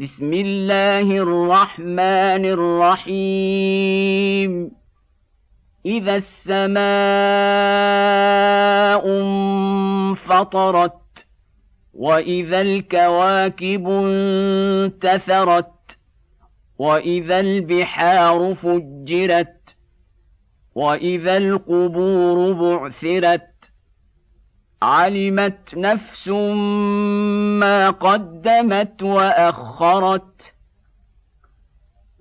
بسم الله الرحمن الرحيم. إذا السماء انفطرت وإذا الكواكب انتثرت وإذا البحار فجرت وإذا القبور بعثرت علمت نفس ما قدمت واخرت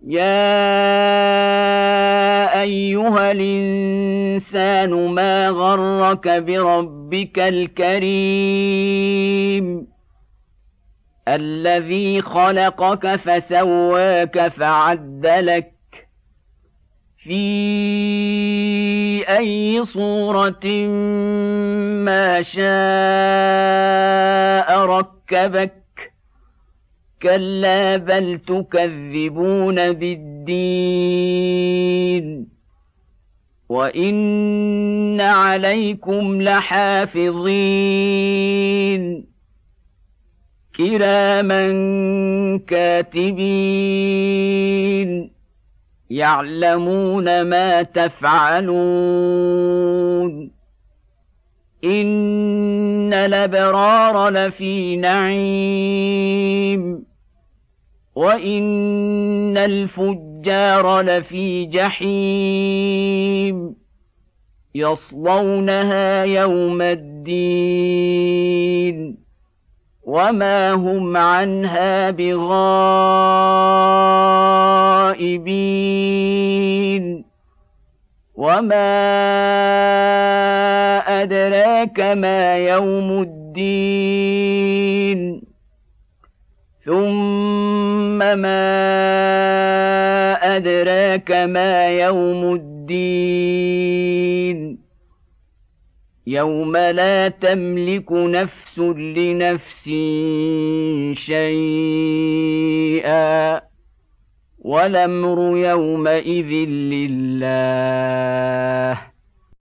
يا ايها الانسان ما غرك بربك الكريم الذي خلقك فسواك فعدلك في اي صورة ما شاء ركبك كلا بل تكذبون بالدين وإن عليكم لحافظين كراما كاتبين يعلمون ما تفعلون. إن الأبرار لفي نعيم. وإن الفجار لفي جحيم. يصلونها يوم الدين. وما هم عنها بغائبين وما ادراك ما يوم الدين ثم ما ادراك ما يوم الدين يوم لا تملك نفس لنفس شيئا والأمر يومئذ لله.